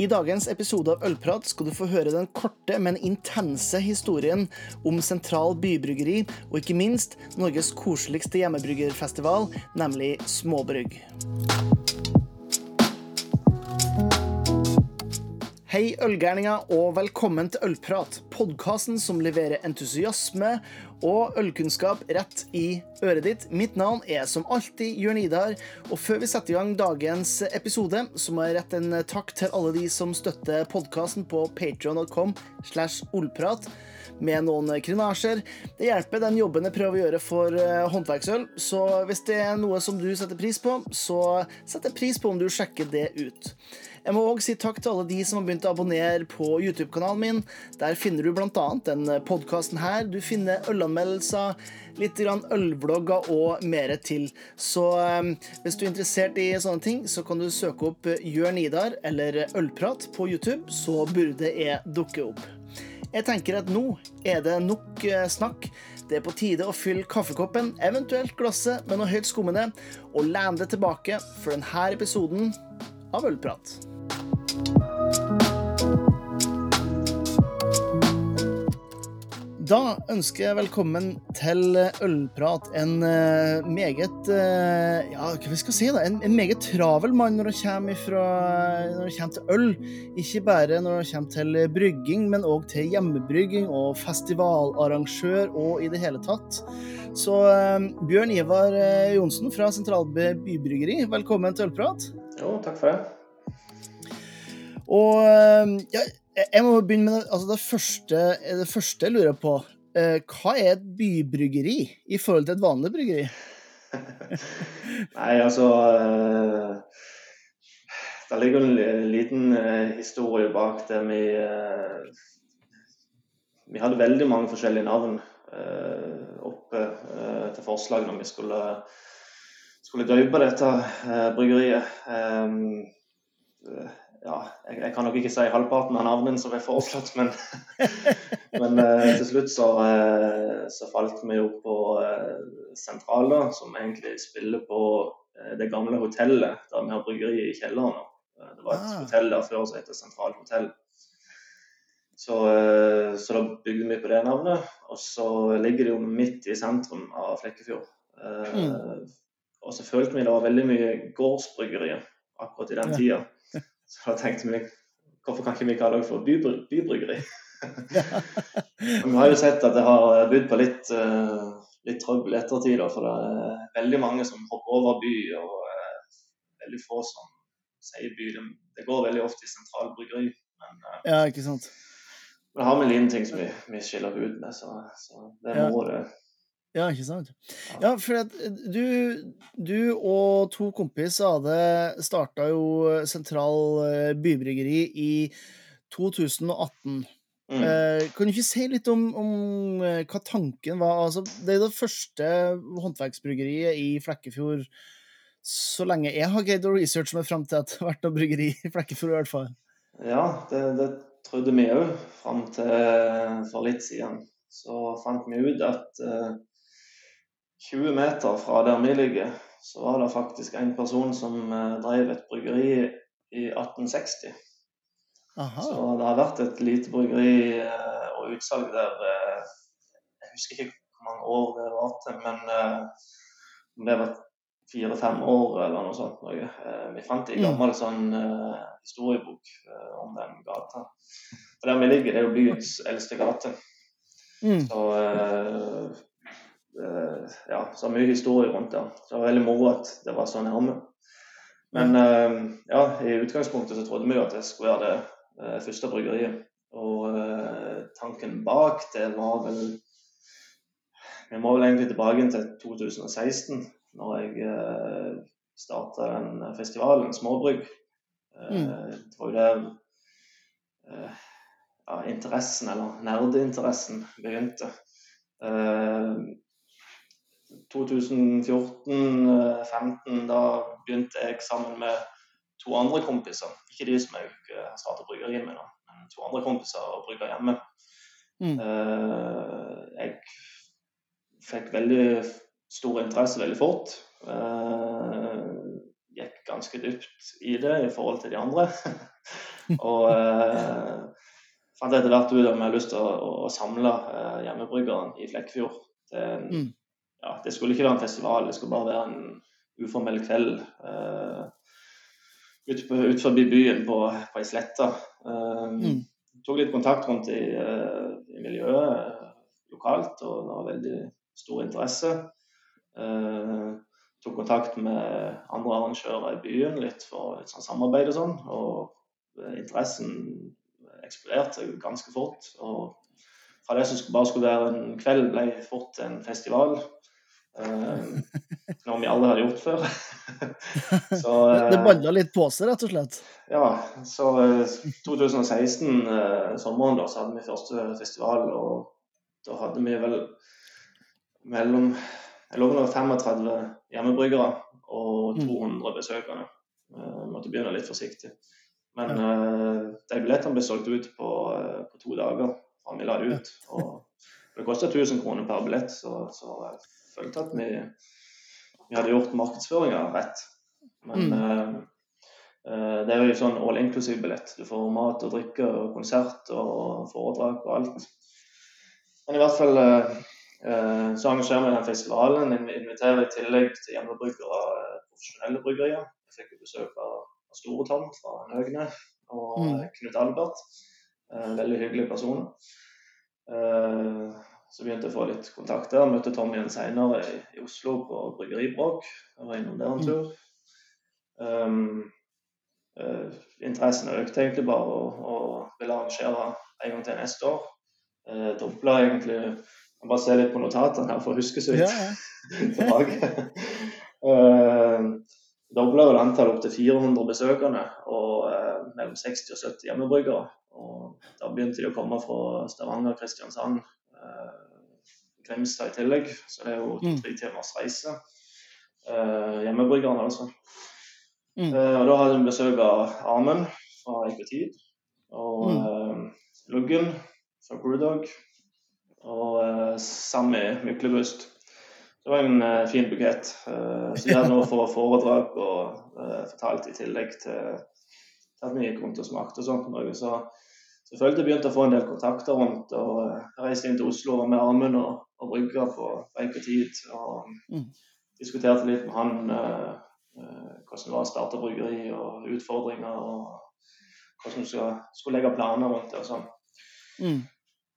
I dagens episode av Ølprat skal du få høre den korte, men intense historien om Sentral Bybryggeri, og ikke minst Norges koseligste hjemmebryggerfestival, nemlig Småbrygg. Hei, ølgærninger, og velkommen til Ølprat, podkasten som leverer entusiasme og ølkunnskap rett i øret ditt. Mitt navn er som alltid Jørn Idar, og før vi setter i gang dagens episode, så må jeg rette en takk til alle de som støtter podkasten på patreon.com slash olprat med noen krinasjer. Det hjelper den jobben jeg prøver å gjøre for uh, håndverksøl, så hvis det er noe som du setter pris på, så setter jeg pris på om du sjekker det ut. Jeg må òg si takk til alle de som har begynt å abonnere på YouTube-kanalen min. Der finner du bl.a. den podkasten her. Du finner ølanmeldelser, litt ølblogger og mer til. Så um, hvis du er interessert i sånne ting, så kan du søke opp Jørn Idar eller Ølprat på YouTube, så burde jeg dukke opp. Jeg tenker at nå er det nok snakk. Det er på tide å fylle kaffekoppen, eventuelt glasset, med noe høyt skummende, og lene det tilbake for denne episoden av Ølprat. Da ønsker jeg velkommen til Ølprat. En uh, meget uh, Ja, hva skal jeg si, da? En, en, meget travel mann når det kommer, ifra, når det kommer til øl. Ikke bare når det kommer til brygging, men òg til hjemmebrygging og festivalarrangør og i det hele tatt. Så uh, Bjørn Ivar Johnsen fra Sentralby Bybryggeri, velkommen til Ølprat. Jo, takk for det. Og ja, jeg må begynne med det, altså det, første, det første jeg lurer på. Eh, hva er et bybryggeri i forhold til et vanlig bryggeri? Nei, altså eh, Det ligger en liten eh, historie bak det. Vi, vi hadde veldig mange forskjellige navn oppe til forslag når vi skulle, skulle døpe dette bryggeriet ja, jeg, jeg, kan nok ikke si halvparten av navnene som er foreslått, men, men uh, til slutt så, uh, så, falt vi jo på uh, Sentrala, som egentlig spiller på det gamle hotellet der vi har bryggeri i kjelleren. Det var et ah. hotell der før som het Sentral hotell. Så, så, da bygde vi på det navnet. Og så ligger det jo midt i sentrum av Flekkefjord. Mm. Og så følte vi det var veldig mye gårdsbryggerier akkurat i den tida. Så da tenkte vi hvorfor kan ikke kalle det for bybry bybryggeri? vi har jo sett at det har bydd på litt, uh, litt trøbbel i ettertid. For det er veldig mange som hopper over by, og uh, veldig få som sier by. Det, går veldig ofte i sentral bryggeri. Men, uh, ja, ikke sant. Men det har vi liten ting som vi, vi skiller ut med, så, så det må ja. det. Ja, ikke sant. Ja, for at du, du og to kompiser hadde starta jo Sentral eh, Bybryggeri i 2018. Mm. Eh, kan du ikke si litt om, om, eh, hva tanken var? Altså, det er det første håndverksbryggeriet i Flekkefjord så lenge jeg har greid å researche meg fram til at det har vært noe bryggeri i Flekkefjord, i hvert fall. Ja, det, det trodde vi òg fram til for litt siden. Så fant vi ut at uh, 20 meter fra der vi ligger, så var det faktisk en person som eh, drev et bryggeri i 1860. Aha. Så det har vært et lite bryggeri eh, og utsalg der eh, Jeg husker ikke hvor mange år det var til, men om det var fire-fem år eller noe sånt. Noe. Vi fant en mm. gammel sånn historiebok om den gata. Og der vi ligger, det er jo byens eldste gate. Mm. Så Eh, ja, så mye historie rundt det. Så det var veldig moro at det var så nærme. Men eh, ja, i utgangspunktet så trodde vi jo at det skulle være det eh, første bryggeriet. Og tanken bak det var vel Vi må vel egentlig tilbake til 2016, når jeg starta den festivalen, Småbrygg. Mm. Det var jo der ja, interessen, eller nerdeinteressen, begynte. 2014-2015, da begynte jeg sammen med to andre kompiser. Ikke de som jeg har startet bryggeriet med, men to andre kompiser å brygge hjemme. Mm. Eh, jeg fikk veldig stor interesse veldig fort. Gikk ganske dypt i det i forhold til de andre. Og eh, fant etter hvert ut om jeg hadde lyst til å, å samle eh, hjemmebryggeren i Flekkefjord. Det, Mm. Ja, det skulle ikke være en festival, det skulle bare være en uformell kveld uh, ut, på, ut forbi byen på, på ei slette. Uh, Mm. Tok litt kontakt rundt i, uh, i miljøet eh, lokalt, og det var veldig stor interesse. Uh, tok kontakt med andre arrangører i byen litt for litt sånn samarbeid og sånn. Og interessen eksploderte ganske fort. Og fra det som bare skulle være en kveld, ble fort en festival. Eh, noe vi aldri hadde gjort før. så, Det eh, balla litt på seg, rett og slett. ja, så eh, 2016, eh, sommeren, da, så hadde vi første festival, og da hadde vi vel mellom jeg lå vel 35 hjemmebryggere og Mm. 200 besøkende. Uh, måtte begynne litt forsiktig. Men de billettene ble solgt ut på, på to dager fra vi la ut. Og det kosta 1000 kroner per billett, så, så følte at vi, vi hadde gjort markedsføringa rett. Men mm. eh, det er jo sånn all inclusive-billett. Du får mat og drikke og konsert og foredrag og alt. Men i hvert fall eh, eh, så arrangerer vi den festivalen. Vi inviterer i tillegg til hjemmebryggere profesjonelle bryggerier. Jeg fikk jo besøk av, Store Tom fra Nøgne og Mm. Knut Albert. Eh, veldig hyggelige personer. Eh, så begynte jeg å få litt kontakt der. Møtte Tom igjen senere i, i Oslo på Bryggeribråk. Jeg var innom der en tur. Um, uh, interessen økte egentlig bare og, og ville arrangere en gang til neste år. Uh, Dobla egentlig Jeg bare se litt på notatene her for å huske så Ja, vidt ja. tilbake. uh, Dobla vel antall opp til 400 besøkende og uh, mellom 60 og 70 hjemmebryggere. Og da begynte de å komme fra Stavanger, Kristiansand, eh, Grimstad i tillegg. Så det er jo Mm. tre timers reise. Uh, hjemmebryggerne, altså. Mm. Eh, og da hadde vi besøk av Armen fra Eikotid. Og Mm. eh, Luggen fra Brewdog. Og uh, Sami Myklebust. Det var en uh, fin bukett. Uh, så de hadde noe for foredrag og uh, fortalt i tillegg til, at vi gikk rundt og smakte og sånt. Noe. Så selvfølgelig begynte å få en del kontakter rundt. og eh, reiste inn til Oslo med Armen og, og brygga på tid, Og Mm. diskuterte litt med han eh, eh, hvordan det var å starte bryggeri og utfordringer. og hvordan du skal, skulle legge planer rundt det og sånn. Mm.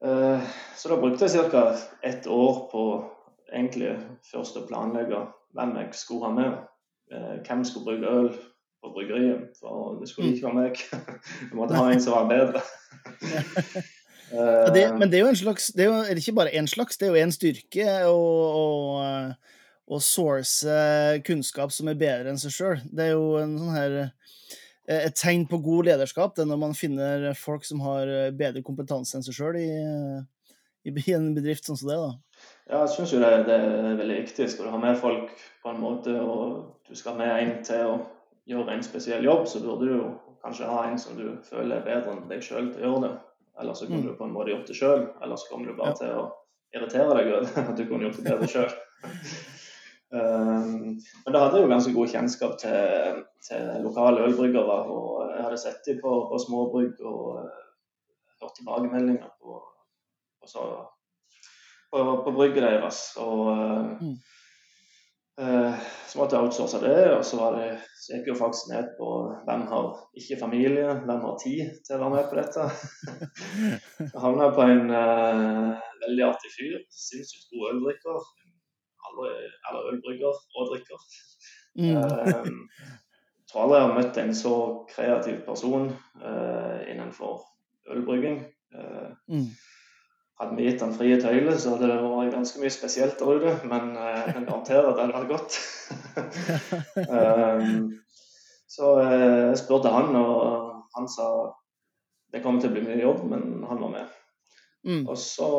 Eh, Så da brukte jeg ca. ett år på egentlig først å planlegge hvem jeg skulle ha med. Eh, Hvem skulle brygge øl på bryggeriet. For det skulle ikke være meg. Jeg måtte ha en som var bedre. Det, Eh, men det er jo en slags Det er jo er det ikke bare én slags, det er jo en styrke å, source kunnskap som er bedre enn seg sjøl. Det er jo en sånn her eh, et tegn på god lederskap det er når man finner folk som har bedre kompetanse enn seg sjøl i, i, en bedrift sånn som det. da. Ja, jeg syns jo det, det er veldig viktig. Skal du ha med folk på en måte, og du skal ha med en til å gjøre en spesiell jobb, så burde du kanskje ha en som du føler er bedre enn deg sjøl til å gjøre det. Eller så kunne Mm. du på en måte gjort det sjøl, eller så kommer du bare Ja. til å irritere deg over at du kunne gjort det bedre sjøl. Um, men da hadde jeg jo ganske god kjennskap til, til lokale ølbryggere. Og jeg hadde sett dem på, på småbrygg og eh, hørt tilbakemeldinger på, på, på, på brygget deres. Og eh, Mm. Eh, så måtte jeg outsource det. Og så, var det, så gikk jo faktisk ned på hvem har ikke familie, hvem har tid til å være med på dette. Jeg havna på en uh, veldig artig fyr. Sinnssykt god øldrikker. Eller ølbrygger og drikker. Mm. Uh, jeg tror aldri jeg har møtt en så kreativ person uh, innenfor ølbrygging. Mm. Hadde vi gitt han frie tøyler, så hadde det vært ganske mye spesielt der ute. Men eh, jeg kan garantere at det hadde vært godt. um, så eh, jeg spurte han, og han sa det kommer til å bli mye jobb, men han var med. Mm. Og så,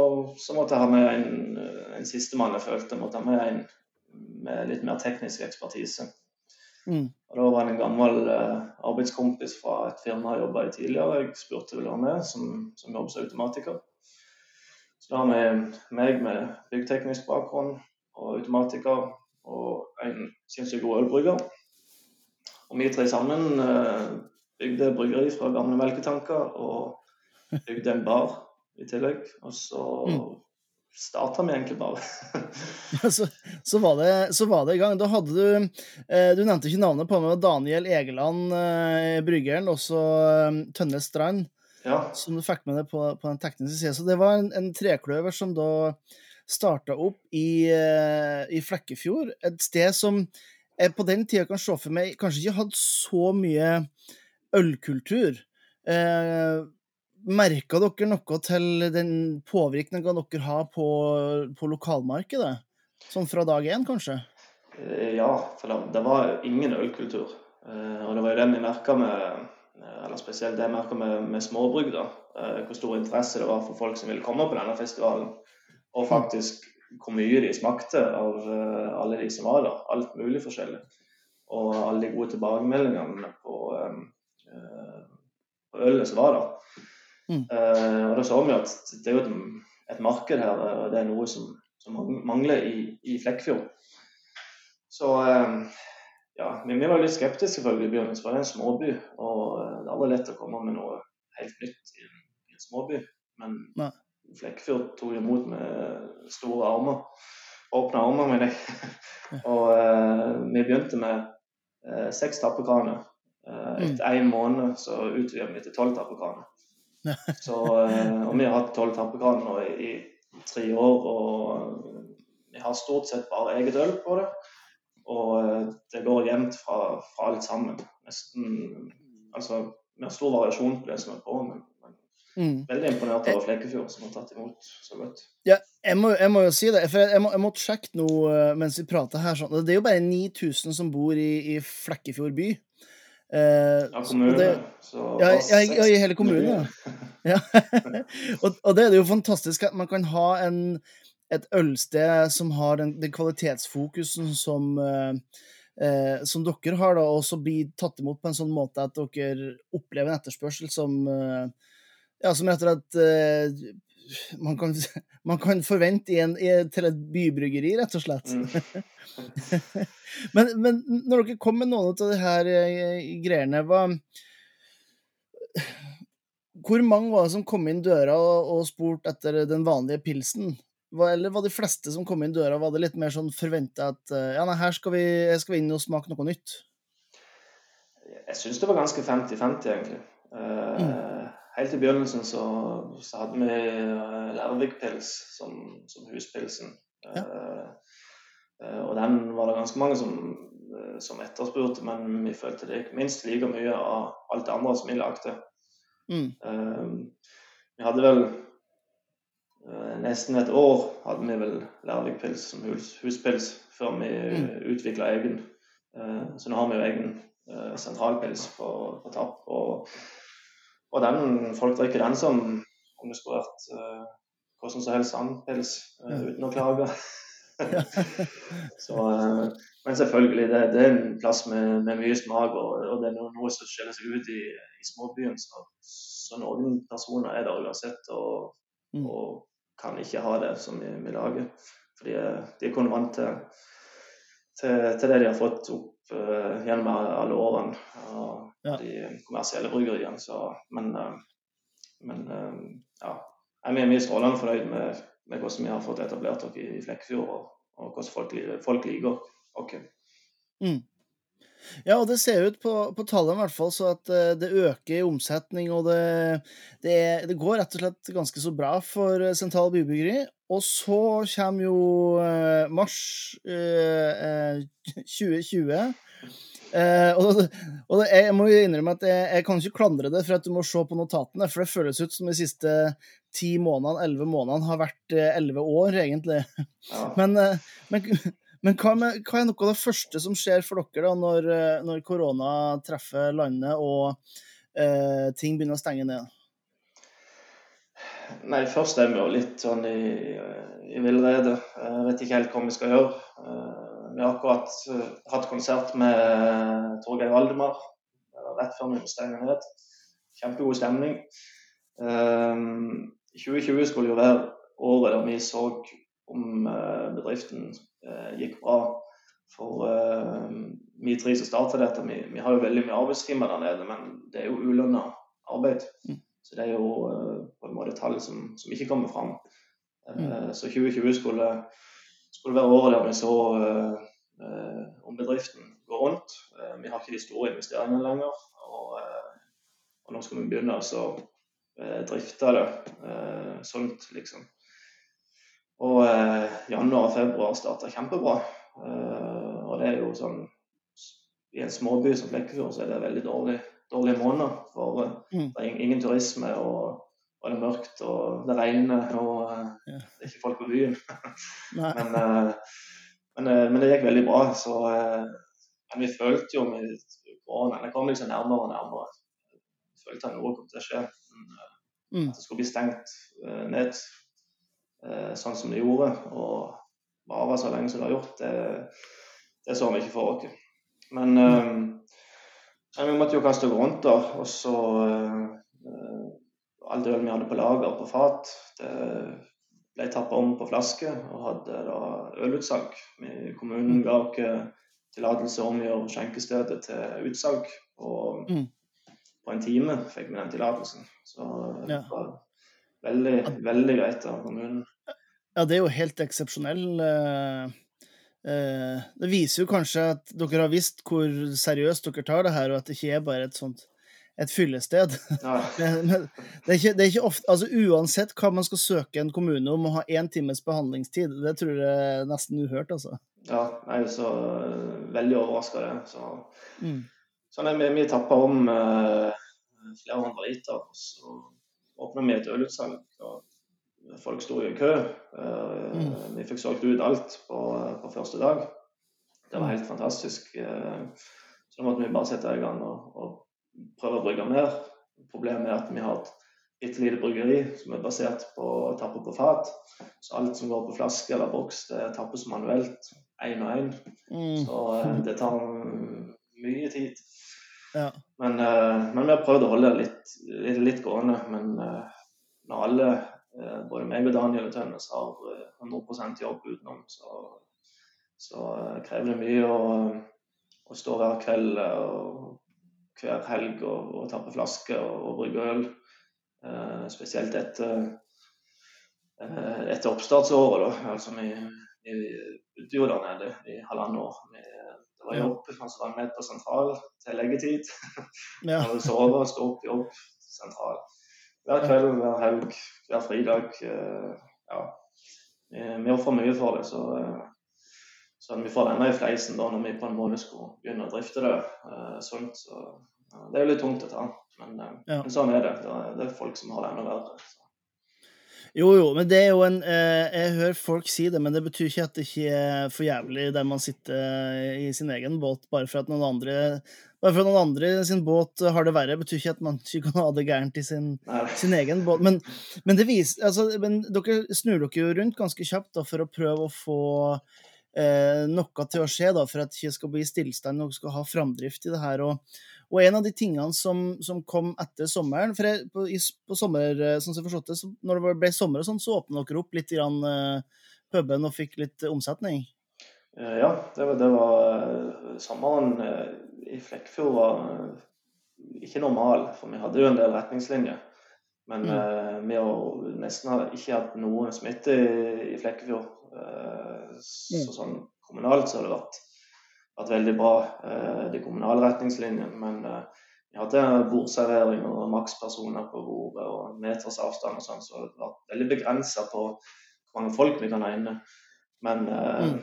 så måtte jeg ha med en, en sistemann jeg følte. Måtte ha med en med litt mer teknisk ekspertise. Mm. Og Da var det en gammel uh, arbeidskompis fra et firma jeg jobba i tidligere. Jeg spurte ville være med som, som jobber som automatiker. Så da har vi meg med byggteknisk bakgrunn og automatiker og en sinnssykt god ølbrygger. Og vi tre sammen eh, bygde bryggeri fra gamle melketanker og bygde en bar i tillegg. Og så mm. starta vi egentlig bare. ja, så, så, var det, så, var det, i gang. Da hadde du eh, Du nevnte ikke navnet på meg, Daniel Egeland, eh, bryggeren, også eh, Tønne Strand, ja. som du fikk med deg på, på den tekniske sida. Så det var en, en trekløver som da starta opp i, eh, i Flekkefjord, et sted som jeg på den tida kan se for meg kanskje ikke hadde så mye ølkultur. Eh, Merka dere noe til den påvirkninga dere har på, på, lokalmarkedet? Sånn fra dag én, kanskje? Eh, ja, for det, var ingen ølkultur. Eh, og det var jo det vi merka med eller spesielt det jeg merka med, med småbrygg. Hvor stor interesse det var for folk som ville komme på denne festivalen. Og faktisk hvor mye de smakte av alle de som var der. Alt mulig forskjellig. Og alle de gode tilbakemeldingene på, på ølet som var der. Mm. Og da så vi at det er jo et, et, marked her, og det er noe som, som mangler i, i Flekkfjord. Så ja, vi, vi, var litt skeptiske selvfølgelig i begynnelsen, for det er en småby. Og uh, det er aldri lett å komme med noe helt nytt i en, i en småby. Men Nei. Flekkfjord tok imot med store armer. Åpne armer, mener jeg. og vi begynte med seks tappekraner. etter én mm. måned så utvidet vi til tolv tappekraner. Så, eh, og vi har hatt tolv tappekraner nå i, i, tre år, og vi har stort sett bare eget øl på det. Og eh, det går jevnt fra, fra alt sammen. Nesten Altså, vi har stor variasjon på det som er på, men, men mm. veldig imponert over Flekkefjord, som har tatt imot så godt. Ja, jeg må, jeg må jo si det, for jeg, må, jeg måtte sjekke noe eh, mens vi prater her. Sånn. Det er jo bare 9000 som bor i, i Flekkefjord by. Eh, ja, kommune. Det, ja, ja, i hele kommunen, ja. og, og, det er jo fantastisk at man kan ha en, et ølsted som har den, den kvalitetsfokusen som, eh, eh, som dere har, da, og så blir tatt imot på en sånn måte at dere opplever en etterspørsel som eh, ja, som rett og slett eh, man kan, man kan forvente i en, i, til et bybryggeri, rett og slett. Mm. men, men, når dere kom med noen av de her eh, greiene, hva Hvor mange var det som kom inn døra og, og spurte etter den vanlige pilsen? Eller var de fleste som kom inn døra, var det litt mer sånn forventa at eh, ja, nei, her skal vi, skal vi inn og smake noe nytt? Jeg syns det var ganske 50-50, egentlig. Uh, mm helt i begynnelsen så, så hadde vi uh, Lærvik-pils som, som, huspilsen. Ja. Og den var det ganske mange som, som, etterspurte, men vi følte det gikk minst like mye av alt det andre som vi lagde. Mm. vi hadde vel nesten et år hadde vi vel Lærvikpils som hus, huspils før vi mm. utvikla egen. så nå har vi jo egen sentralpils på, på tapp. og og den, folk drikker den som om det skulle vært hvordan som helst sandpils pils, uten å klage. så, men selvfølgelig, det, det, er en plass med, med mye smak, og, og, det er noe, noe som skiller seg ut i, i småbyen. Så, så, noen personer er der uansett, og, mm. og, kan ikke ha det som vi, vi lager. Fordi de er kun vant til, til, til, det de har fått opp gjennom alle årene. Og, ja. de kommersielle bryggeriene. Så, men, uh, men uh, ja. Jeg er mye strålende fornøyd med, med, hvordan vi har fått etablert oss i Flekkefjord, og, og hvordan folk, folk liker oss. Mm. Ja, og det ser ut på, på tallene i hvert fall så at uh, det øker i omsetning, og det, det, det, går rett og slett ganske så bra for Sentral Bybyggeri. Og så kommer jo uh, mars uh, 2020. Eh, og, og det, jeg må jo innrømme at jeg, jeg, kan ikke klandre det for at du må se på notatene, for det føles ut som de siste ti månedene, elleve månedene, har vært eh, elleve år, egentlig. Ja. Men, eh, men, men hva, med, hva, er noe av det første som skjer for dere da, når, eh, når korona treffer landet og eh, ting begynner å stenge ned? Nei, først er vi jo litt sånn i, i villrede. Vet ikke helt hva vi skal gjøre. Vi har akkurat uh, hatt konsert med Torgeir Valdemar rett før vi stenger ned. Kjempegod stemning. Uh, 2020 skulle jo være året der vi så om bedriften gikk bra. For uh, vi tre som starta dette, vi, vi, har jo veldig mye arbeidstimer der nede, men det er jo ulønna arbeid. Mm. Så det er jo uh, på en måte tall som, som ikke kommer fram. Uh, Så 2020 skulle, skulle være året der vi så om bedriften går rundt. vi har ikke de store investeringene lenger. Og, og nå skal vi begynne å drifte det sånt, liksom. Og januar og februar starta kjempebra. Eh, og det er jo sånn I en småby som Flekkefjord så er det veldig dårlig, dårlige måneder. For uh, mm. det er ingen turisme, og, og, det er mørkt, og det regner, og uh, det er ikke folk på byen. men, men, men, det gikk veldig bra. Så men vi følte jo med koronaen Det kom liksom nærmere og nærmere. Vi følte at noe kom til å skje. Mm. At det skulle bli stengt ned sånn som det gjorde. og vare så lenge som det har gjort, det, det så vi ikke for oss. Men uh, vi måtte jo kaste rundt, da. Og så uh, All øl vi hadde på lager på fat, det ble tappa om på flaske og hadde da ølutsalg. Kommunen ga oss tillatelse å omgjøre skjenkestedet til utsalg. Og mm. på en time fikk vi den tillatelsen. Så det var veldig, veldig greit av kommunen. Ja, det er jo helt eksepsjonell. Eh, eh, det viser jo kanskje at dere har visst hvor seriøst dere tar det her, og at det ikke er bare et sånt et fyllested. Ja. det, er ikke, det, er ikke, ofte Altså uansett hva man skal søke en kommune om å ha én times behandlingstid, det tror jeg er nesten uhørt, altså. Ja, jeg er så veldig overraska, det. Så, mm. sånn er vi, vi tappa om uh, flere hundre liter, og så åpner vi et ølutsalg. og Folk sto i kø. Eh, mm. Vi fikk solgt ut alt på, på, første dag. Det var helt fantastisk. Eh, så da måtte vi bare sette i gang og, og prøve å brygge mer. Problemet er at vi har et bitte lite bryggeri som er basert på å tappe på fat. Så alt som går på flaske eller boks, det tappes manuelt én og én. Mm. Så eh, det tar mye tid. Ja. Men, men, vi har prøvd å holde det litt, litt, litt gående. Men når alle både meg og Daniel Tønnes har 100 eh, jobb utenom. Så, så eh, krever det mye å, å, stå hver kveld og hver helg og, og tappe flasker og, og brygge øl. Eh, spesielt etter, etter oppstartsåret. da, altså Vi, vi bodde der nede i halvannet år. Vi, det var jobb, man var med på sentral til leggetid. Ja. sove og stå opp jobb sentral. Hver kveld, hver helg, hver fridag. Eh, ja. Vi ofrer mye for det, så, eh, så vi får denne i fleisen da, når vi på en måte skulle begynne å drifte det eh, sunt. Så, ja, det er jo litt tungt å ta, men, ja. men sånn er det. Det er folk som har det enda verre. Så. Jo, jo, men det er jo en Jeg hører folk si det, men det betyr ikke at det ikke er for jævlig der man sitter i sin egen båt bare for at noen andre bare for noen andre sin båt har det verre, betyr ikke at man ikke kan ha det gærent i sin, sin egen båt. Men, men, det viser, altså, men dere snur dere jo rundt ganske kjapt da, for å prøve å få eh, noe til å skje, da, for at det ikke skal bli stillstand og skal ha framdrift i det her. Og, og en av de tingene som, som kom etter sommeren for jeg, på, på, sommer, eh, sånn som jeg forstått det, så når det ble sommer, og sånn, så åpna dere opp litt grann, eh, puben og fikk litt omsetning? Eh, ja, det var, det var sommeren i Flekkefjord var eh, ikke normal, for vi hadde jo en del retningslinjer. Men mm. uh, vi har nesten ikke hatt noe smitte i, i Flekkefjord. Uh, så mm. sånn kommunalt så har det vært, vært veldig bra, uh, de kommunale retningslinjene. Men vi hadde bordservering og makspersoner på bordet og meters avstand og sånn, så det har vært veldig begrensa på hvor mange folk vi kan ha inne. Men mm.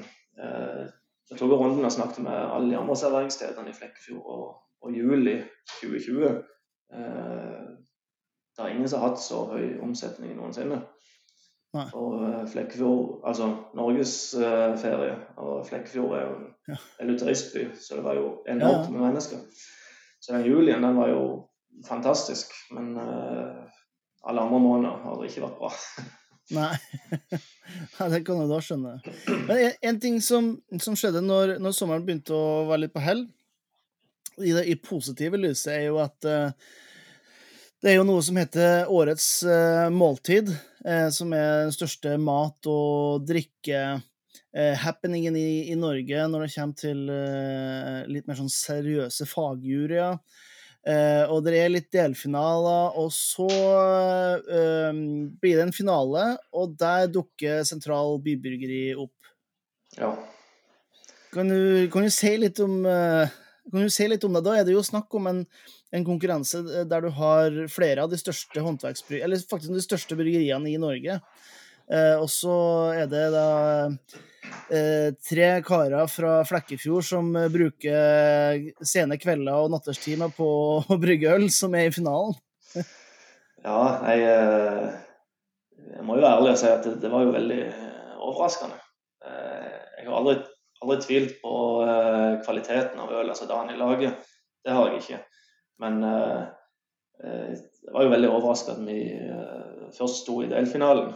Jeg tok runden og snakket med alle de andre serveringsstedene i Flekkefjord og, og juli 2020. Eh, det er ingen som har hatt så høy omsetning noensinne. Nei. Og eh, Flekkefjord, altså Norges eh, ferie, og Flekkefjord er jo en ja. turistby, så det var jo enormt med mennesker. Så den julien den var jo fantastisk, men eh, alle andre måneder har det ikke vært bra. Nei. Nei, det kan jeg da skjønne. Men en, en ting som, som skjedde når, når, sommeren begynte å være litt på hell, i det i positive lyset, er jo at uh, det er jo noe som heter Årets uh, måltid, uh, som er den største mat- og drikke eh, happeningen i, i, Norge når det kommer til litt mer sånn seriøse fagjuryer. Eh, og det er litt delfinaler, og så uh, blir det en finale, og der dukker Sentral bybyrgeri opp. Ja. Kan du, kan du, si litt om uh, kan du si litt om det? Da er det jo snakk om en, en konkurranse der du har flere av de største håndverksbryggeriene, eller faktisk de største bryggeriene i Norge. Og så er det da tre karer fra Flekkefjord som eh, bruker sene kvelder og natterstimer på å brygge øl, som er i finalen. ja, jeg, jeg, må jo være ærlig og si at det, det var jo veldig overraskende. Jeg har aldri, aldri tvilt på kvaliteten av øl, altså i laget Det har jeg ikke. Men det var jo veldig overraska at vi først sto i delfinalen.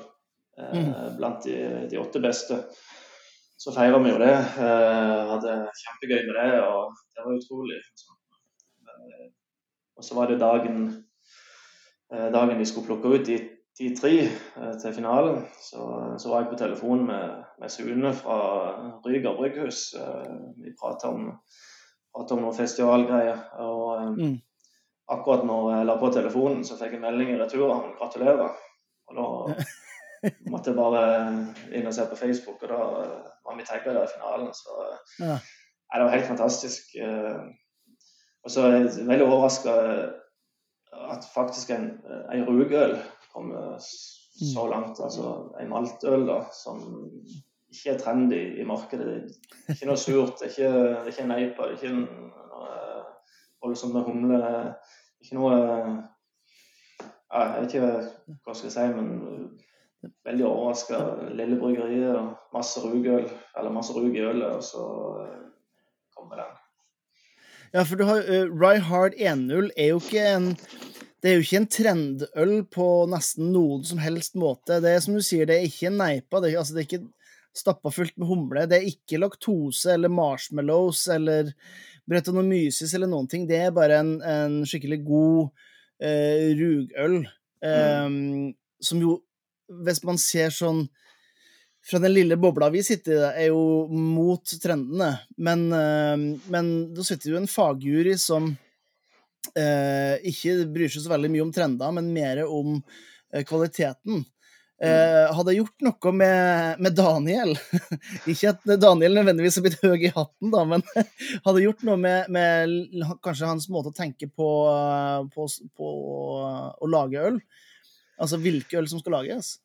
Mm. Eh, blant de, de, åtte beste. Så feira vi jo det. Eh, hadde kjempegøy med det, og det var utrolig. Eh, og så var det dagen, dagen de skulle plukke ut de, de tre til finalen. Så, så, var jeg på telefon med, med Sune fra Ryger brygghus. Vi prata om, om noen festivalgreier. Og mm. akkurat når jeg la på telefonen, så fikk jeg melding i retur om gratulerer. Og da måtte bare inn og se på Facebook, og da var vi tagga der i finalen. Så ja. ja. det var helt fantastisk. Eh, og så er jeg veldig overraska at faktisk en, en rugøl så mm. langt. Altså en maltøl da, som ikke er trendy i markedet. Ikke noe surt, det er ikke, det er ikke en eipa, det er ikke noe voldsomt med humle. Ikke noe ja, Jeg vet ikke hva jeg skal si, men veldig overraska. Lille bryggeriet og masse rugøl, eller masse rug i ølet, og så eh, kommer den. Ja, for du har uh, Rye Hard 1.0 er jo ikke en det er jo ikke en trendøl på nesten noen som helst måte. Det er som du sier, det er ikke en neipa. Det er, altså, det er ikke stappa fullt med humle. Det er ikke laktose eller marshmallows eller bretonomyces eller noen ting. Det er bare en, en skikkelig god uh, rugøl. Um, mm. Som jo hvis man ser sånn fra den lille bobla vi sitter i, er jo mot trendene. Men, eh, men da sitter jo en fagjury som eh, ikke bryr seg så veldig mye om trender, men mer om eh, kvaliteten. Eh, hadde gjort noe med, med Daniel Ikke at Daniel nødvendigvis har blitt høy i hatten, da, men hadde gjort noe med, med kanskje hans måte å tenke på, på, på å lage øl. Altså hvilke øl som skal lages?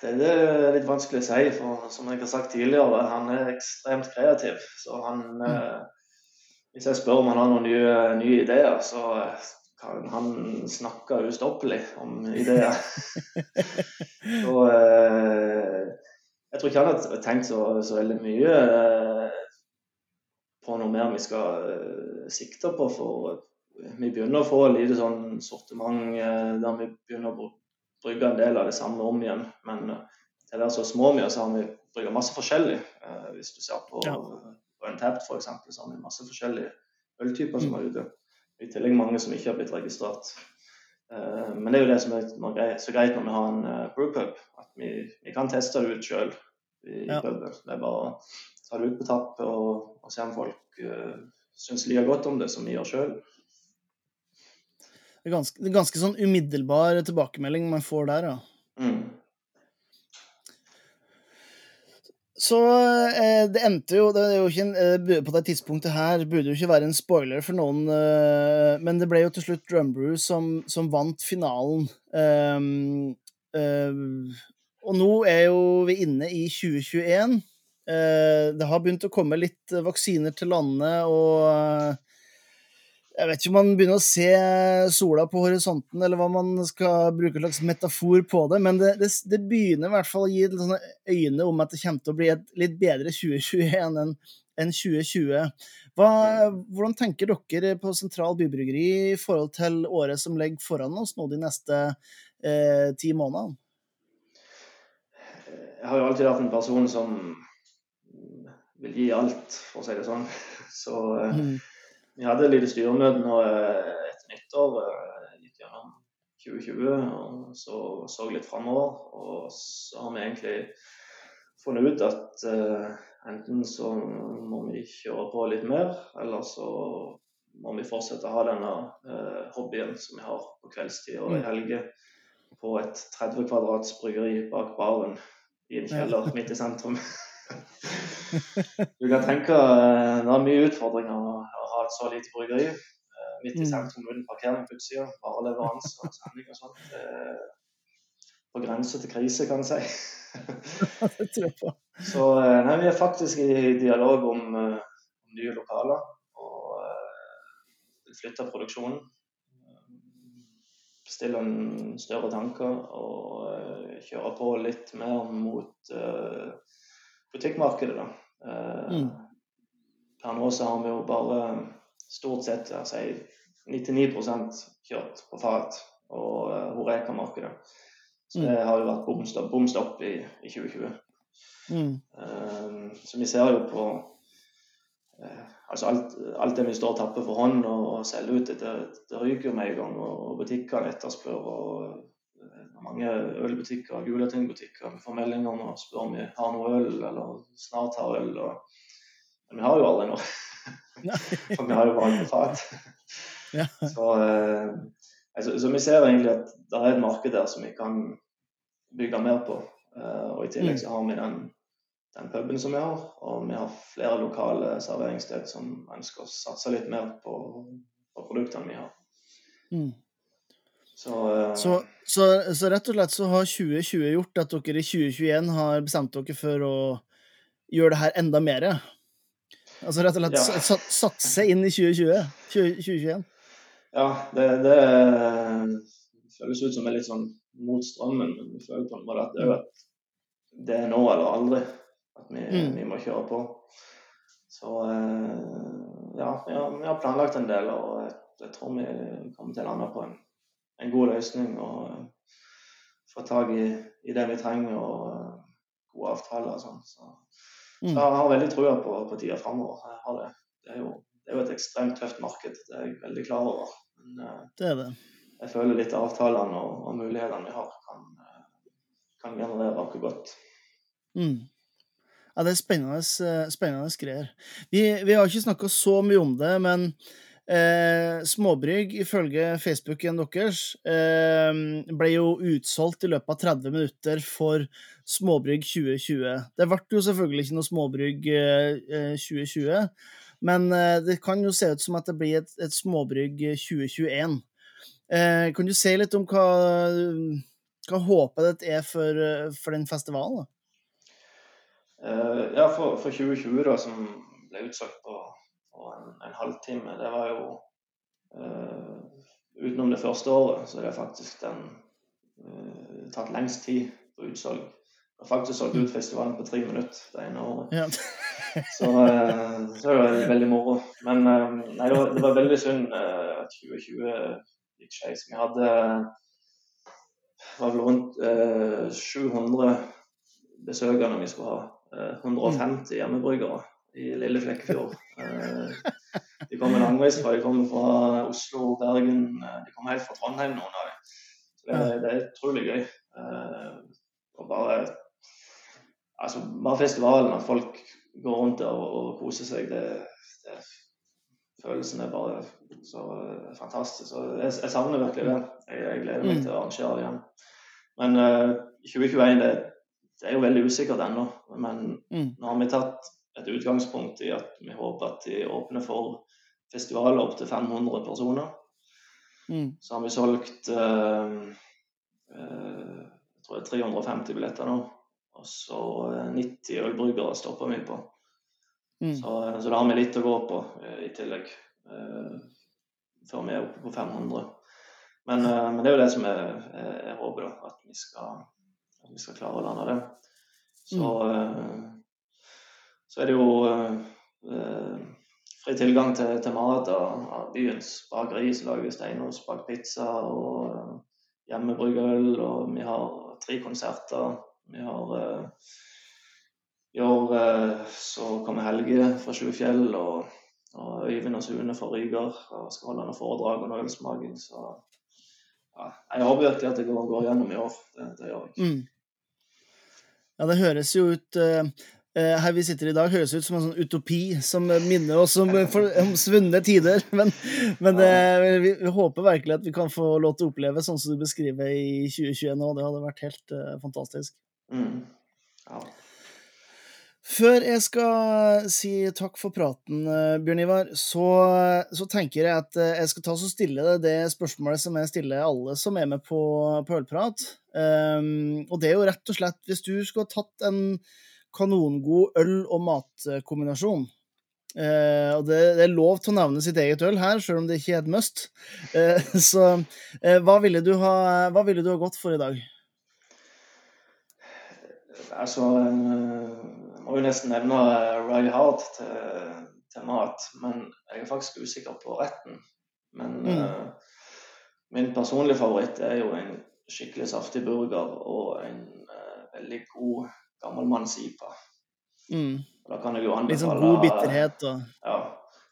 Det er litt vanskelig å si, for som jeg har sagt tidligere, han er ekstremt kreativ. Så han mm. eh, Hvis jeg spør om han har noen nye, nye ideer, så kan han snakke ustoppelig om ideer. så eh, jeg tror ikke han har tenkt så, så veldig mye eh, på noe mer vi skal eh, sikte på. For vi begynner å få lite sånn sortiment eh, der vi begynner å brygge en del av det samme om igjen. Men eh, til å være så små mye, så har vi brygga masse forskjellig. Eh, hvis du ser på, ja. på Untapped f.eks., så har vi masse forskjellige øltyper som mm. er ute. I tillegg mange som ikke har blitt registrert. Men det er jo det som er så greit når vi har en brewpub, at vi, vi, kan teste det ut sjøl i, ja. puben. Det er bare å ta det ut på tapp og, og se om folk uh, syns like godt om det som vi gjør sjøl. Det er ganske, det er ganske sånn umiddelbar tilbakemelding man får der, ja. Mm. Så eh, det endte jo, det er jo en, eh, På det tidspunktet her burde jo ikke være en spoiler for noen, eh, men det ble jo til slutt Drumbrew som, som vant finalen. Um, uh, og nå er jo vi inne i 2021. Uh, det har begynt å komme litt vaksiner til landet, og jeg vet ikke om man begynner å se sola på horisonten, eller hva man skal bruke slags metafor på det, men det, det, det begynner i hvert fall å gi øyne om at det kommer til å bli et litt bedre 2021 enn enn 2020. Hva, hvordan tenker dere på Sentral Bybryggeri i forhold til året som ligger foran oss nå de neste eh, ti månedene? Jeg har jo alltid vært en person som vil gi alt, for å si det sånn. Så eh, mm vi hadde et lite styremøte nå eh, etter nyttår. litt gikk gjennom 2020 og så, så litt framover. Og så har vi egentlig funnet ut at uh, enten så må vi kjøre på litt mer, eller så må vi fortsette å ha denne uh, hobbyen som vi har på kveldstid og i mm. helger, på et 30 kvadrats bryggeri bak baren i en kjeller midt i sentrum. du kan tenke det er mye utfordringer et så lite bryggeri midt i mm. sentrum uten parkering på utsida. Bare leveranse og sending og sånt. På grense til krise, kan jeg si. Så eh, nei, vi er faktisk i dialog om, eh, om nye lokaler. Og uh, flytte produksjonen. Bestille en større tanker og uh, kjøre på litt mer mot butikkmarkedet, da. Mm. Per nå så har vi jo bare stort sett altså, 99% kjørt på fat og uh, Horeka-markedet. Så mm. det har jo vært bom stopp i, i 2020. Mm. Uh, så vi ser jo på uh, altså alt, alt, det vi står og tapper for hånd og, og selger ut, det, det ryker jo med en gang. Og, og butikkene etterspør. og mange ølbutikker og Gulatingbutikker. Får meldinger og spør om vi har noe øl, eller snart har øl. Og... Vi har jo alle noe. For vi har jo fat. Ja. Så, eh, altså, så, vi ser egentlig at det er et marked der som vi kan bygge mer på. Eh, og i tillegg mm. så har vi den, den puben som vi har, og vi har flere lokale serveringssted som ønsker å satse litt mer på, på produktene vi har. Mm. Så, uh, så, så, så, rett og slett så har 2020 gjort at dere i 2021 har bestemt dere for å gjøre det her enda mer? Altså rett og slett ja. satse inn i 2020? 2021? Ja, det, det, føles ut som er litt sånn mot strømmen, men vi føler på en måte at det, at det er nå eller aldri at vi, mm. vi må kjøre på. Så eh, ja, vi har, vi har, planlagt en del, og jeg, jeg, tror vi kommer til å lande på en, en god løsning. Og uh, få tak i, i, det vi trenger, og uh, gode avtaler og sånn. Så. Så, jeg har veldig trua på, på tida framover. Det. Det, det er jo et ekstremt tøft marked, det er jeg veldig klar over. Men uh, det er det. jeg føler litt avtalene og, og mulighetene vi har, kan, eh, kan generere noe godt. Mm. Ja, det er spennende, eh, spennende greier. Vi, vi, har ikke snakka så mye om det, men eh, Småbrygg, ifølge Facebooken deres, eh, ble jo utsolgt i løpet av 30 minutter for Småbrygg 2020. Det ble jo selvfølgelig ikke noe Småbrygg eh, 2020. Men eh, det kan jo se ut som at det blir et, et småbrygg 2021. Eh, kan du si litt om hva, hva håpet ditt er for, for, den festivalen? Ja, for, for, 2020, da, som ble utsolgt på, på en, en, halvtime, det var jo uh, Utenom det første året, så er det faktisk den uh, tatt lengst tid på utsalg. Jeg har faktisk solgt ut festivalen på tre minutter det ene året. Ja. så, uh, så det var veldig moro. Men nei, det, var, det, var, veldig synd at 2020 gikk skeis. Vi hadde var vel rundt 700 besøkende vi skulle ha. 150 hjemmebryggere i lille Flekkefjord. De kommer langveisfra. De kommer fra Oslo, Bergen. De kommer helt fra Trondheim, noen av dem. Så det, det er utrolig gøy. Og bare altså, bare festivalen, at folk går rundt der og, og koser seg, det, det, følelsen er bare så fantastisk. Så jeg, jeg, savner virkelig det. Jeg, jeg gleder meg mm. til å arrangere igjen. Men uh, eh, 2021 det, det, er jo veldig usikkert ennå. Men mm. nå har vi tatt et utgangspunkt i at vi håper at de åpner for festivaler opp til 500 personer. Mm. Så har vi solgt uh, jeg tror det er 350 billetter nå. Og så 90 eh, ølbryggere stopper vi på. Mm. Så, så, da har vi litt å gå på i tillegg. før vi er oppe på 500. Men, men det er jo det som jeg, jeg håper, da. At vi, skal, at vi skal klare å lande det. Så, mm. Så er det jo fri tilgang til, til mat av byens bakeri som lager steinos bak pizza og hjemmebryggøl, Og vi har tre konserter vi har uh, I år uh, så kommer Helge fra Sjufjell og, og Øyvind og Sune fra Ryger og skal holde noen foredrag og noe ølsmaking. Så ja, jeg håper virkelig at det går, går gjennom i år. Det, det gjør jeg. Mm. Ja, det høres jo ut uh, her vi sitter i dag, høres ut som en sånn utopi som minner oss om, om svunne tider. Men, men det, vi, vi, håper virkelig at vi kan få lov til å oppleve sånn som du beskriver i 2021 nå. Det hadde vært helt uh, fantastisk. Mm. Ja. Før jeg skal si takk for praten, eh, Bjørn Ivar, så, så, tenker jeg at eh, jeg skal ta og stille det spørsmålet som jeg stiller alle som er med på, på Ølprat. Um, og det er jo rett og slett hvis du skulle ha tatt en kanongod øl- og matkombinasjon uh, Og det, det, er lov til å nevne sitt eget øl her, selv om det ikke er et must. Uh, så uh, hva, ville ha, hva ville du ha gått for i dag? Altså må jo nesten nevne Rye Hard til, til, mat, men jeg er faktisk usikker på retten. Men mm. min personlige favoritt er jo en skikkelig saftig burger og en veldig god gammelmanns-IPA. Mm. Da kan jeg jo anbefale Litt sånn god bitterhet og Ja.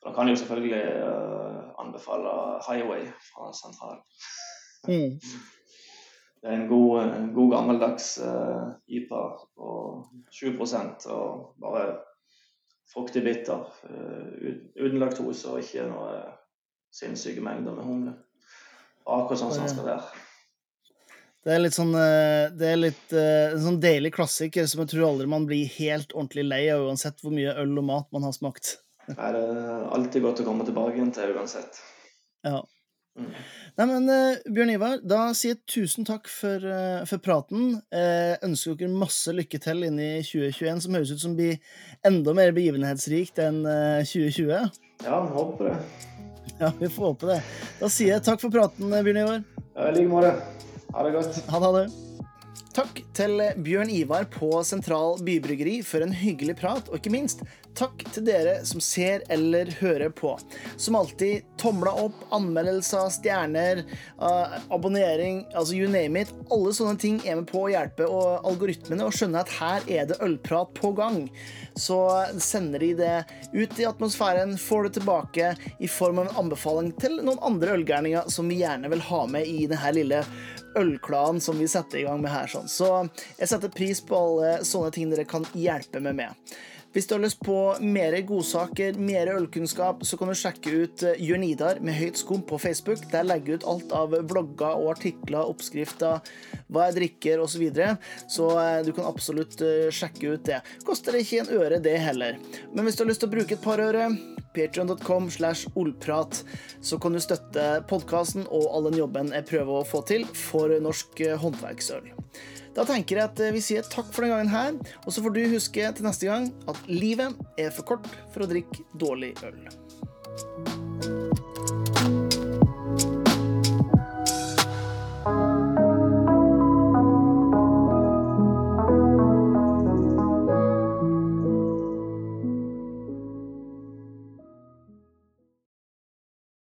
Da kan jeg jo selvfølgelig uh, anbefale Highway fra Sentral. Mm. Det er en god, god gammeldags uh, IPA på 7% og bare fruktig bitter. Uh, uten laktose og ikke noe sinnssyke mengder med humle. Akkurat sånn som den skal være. Det er litt sånn eh, Det er litt en sånn deilig klassiker som jeg tror aldri man blir helt ordentlig lei av, uansett hvor mye øl og mat man har smakt. Det er alltid godt å komme tilbake igjen til uansett. Ja. Mm. Nei, men uh, Bjørn Ivar, da sier jeg tusen takk for, for praten. Uh, ønsker dere masse lykke til inn i 2021, som høres ut som blir enda mer begivenhetsrikt enn 2020. Ja, håper det. Ja, vi får håpe det. Da sier jeg takk for praten, Bjørn Ivar. Ja, I like måte. Ha det godt. Ha det. Takk til Bjørn Ivar på Sentral Bybryggeri for en hyggelig prat, og ikke minst takk til dere som ser eller hører på. Som alltid, tomla opp, anmeldelser, stjerner, uh, abonnering, altså you name it. Alle sånne ting er med på å hjelpe og algoritmene å skjønne at her er det ølprat på gang. Så sender de det ut i atmosfæren, får det tilbake i form av en anbefaling til noen andre ølgærninger som vi gjerne vil ha med i denne lille ølklanen som vi setter i gang med her. Sånn. Så jeg setter pris på alle sånne ting dere kan hjelpe meg med. Hvis du har lyst på mer godsaker, mer ølkunnskap, så kan du sjekke ut eh, Jørn Idar med høyt skum på Facebook. Der legger jeg ut alt av vlogger og artikler, oppskrifter, hva jeg drikker osv. Så, videre. så eh, du kan absolutt eh, sjekke ut det. Koster det ikke en øre, det heller. Men hvis du har lyst til å bruke et par øre Patreon.com slash olprat, så kan du støtte podkasten og all den jobben jeg prøver å få til for norsk håndverksøl. Da tenker jeg at vi sier takk for den gangen her, og så får du huske til neste gang at livet er for kort for å drikke dårlig øl.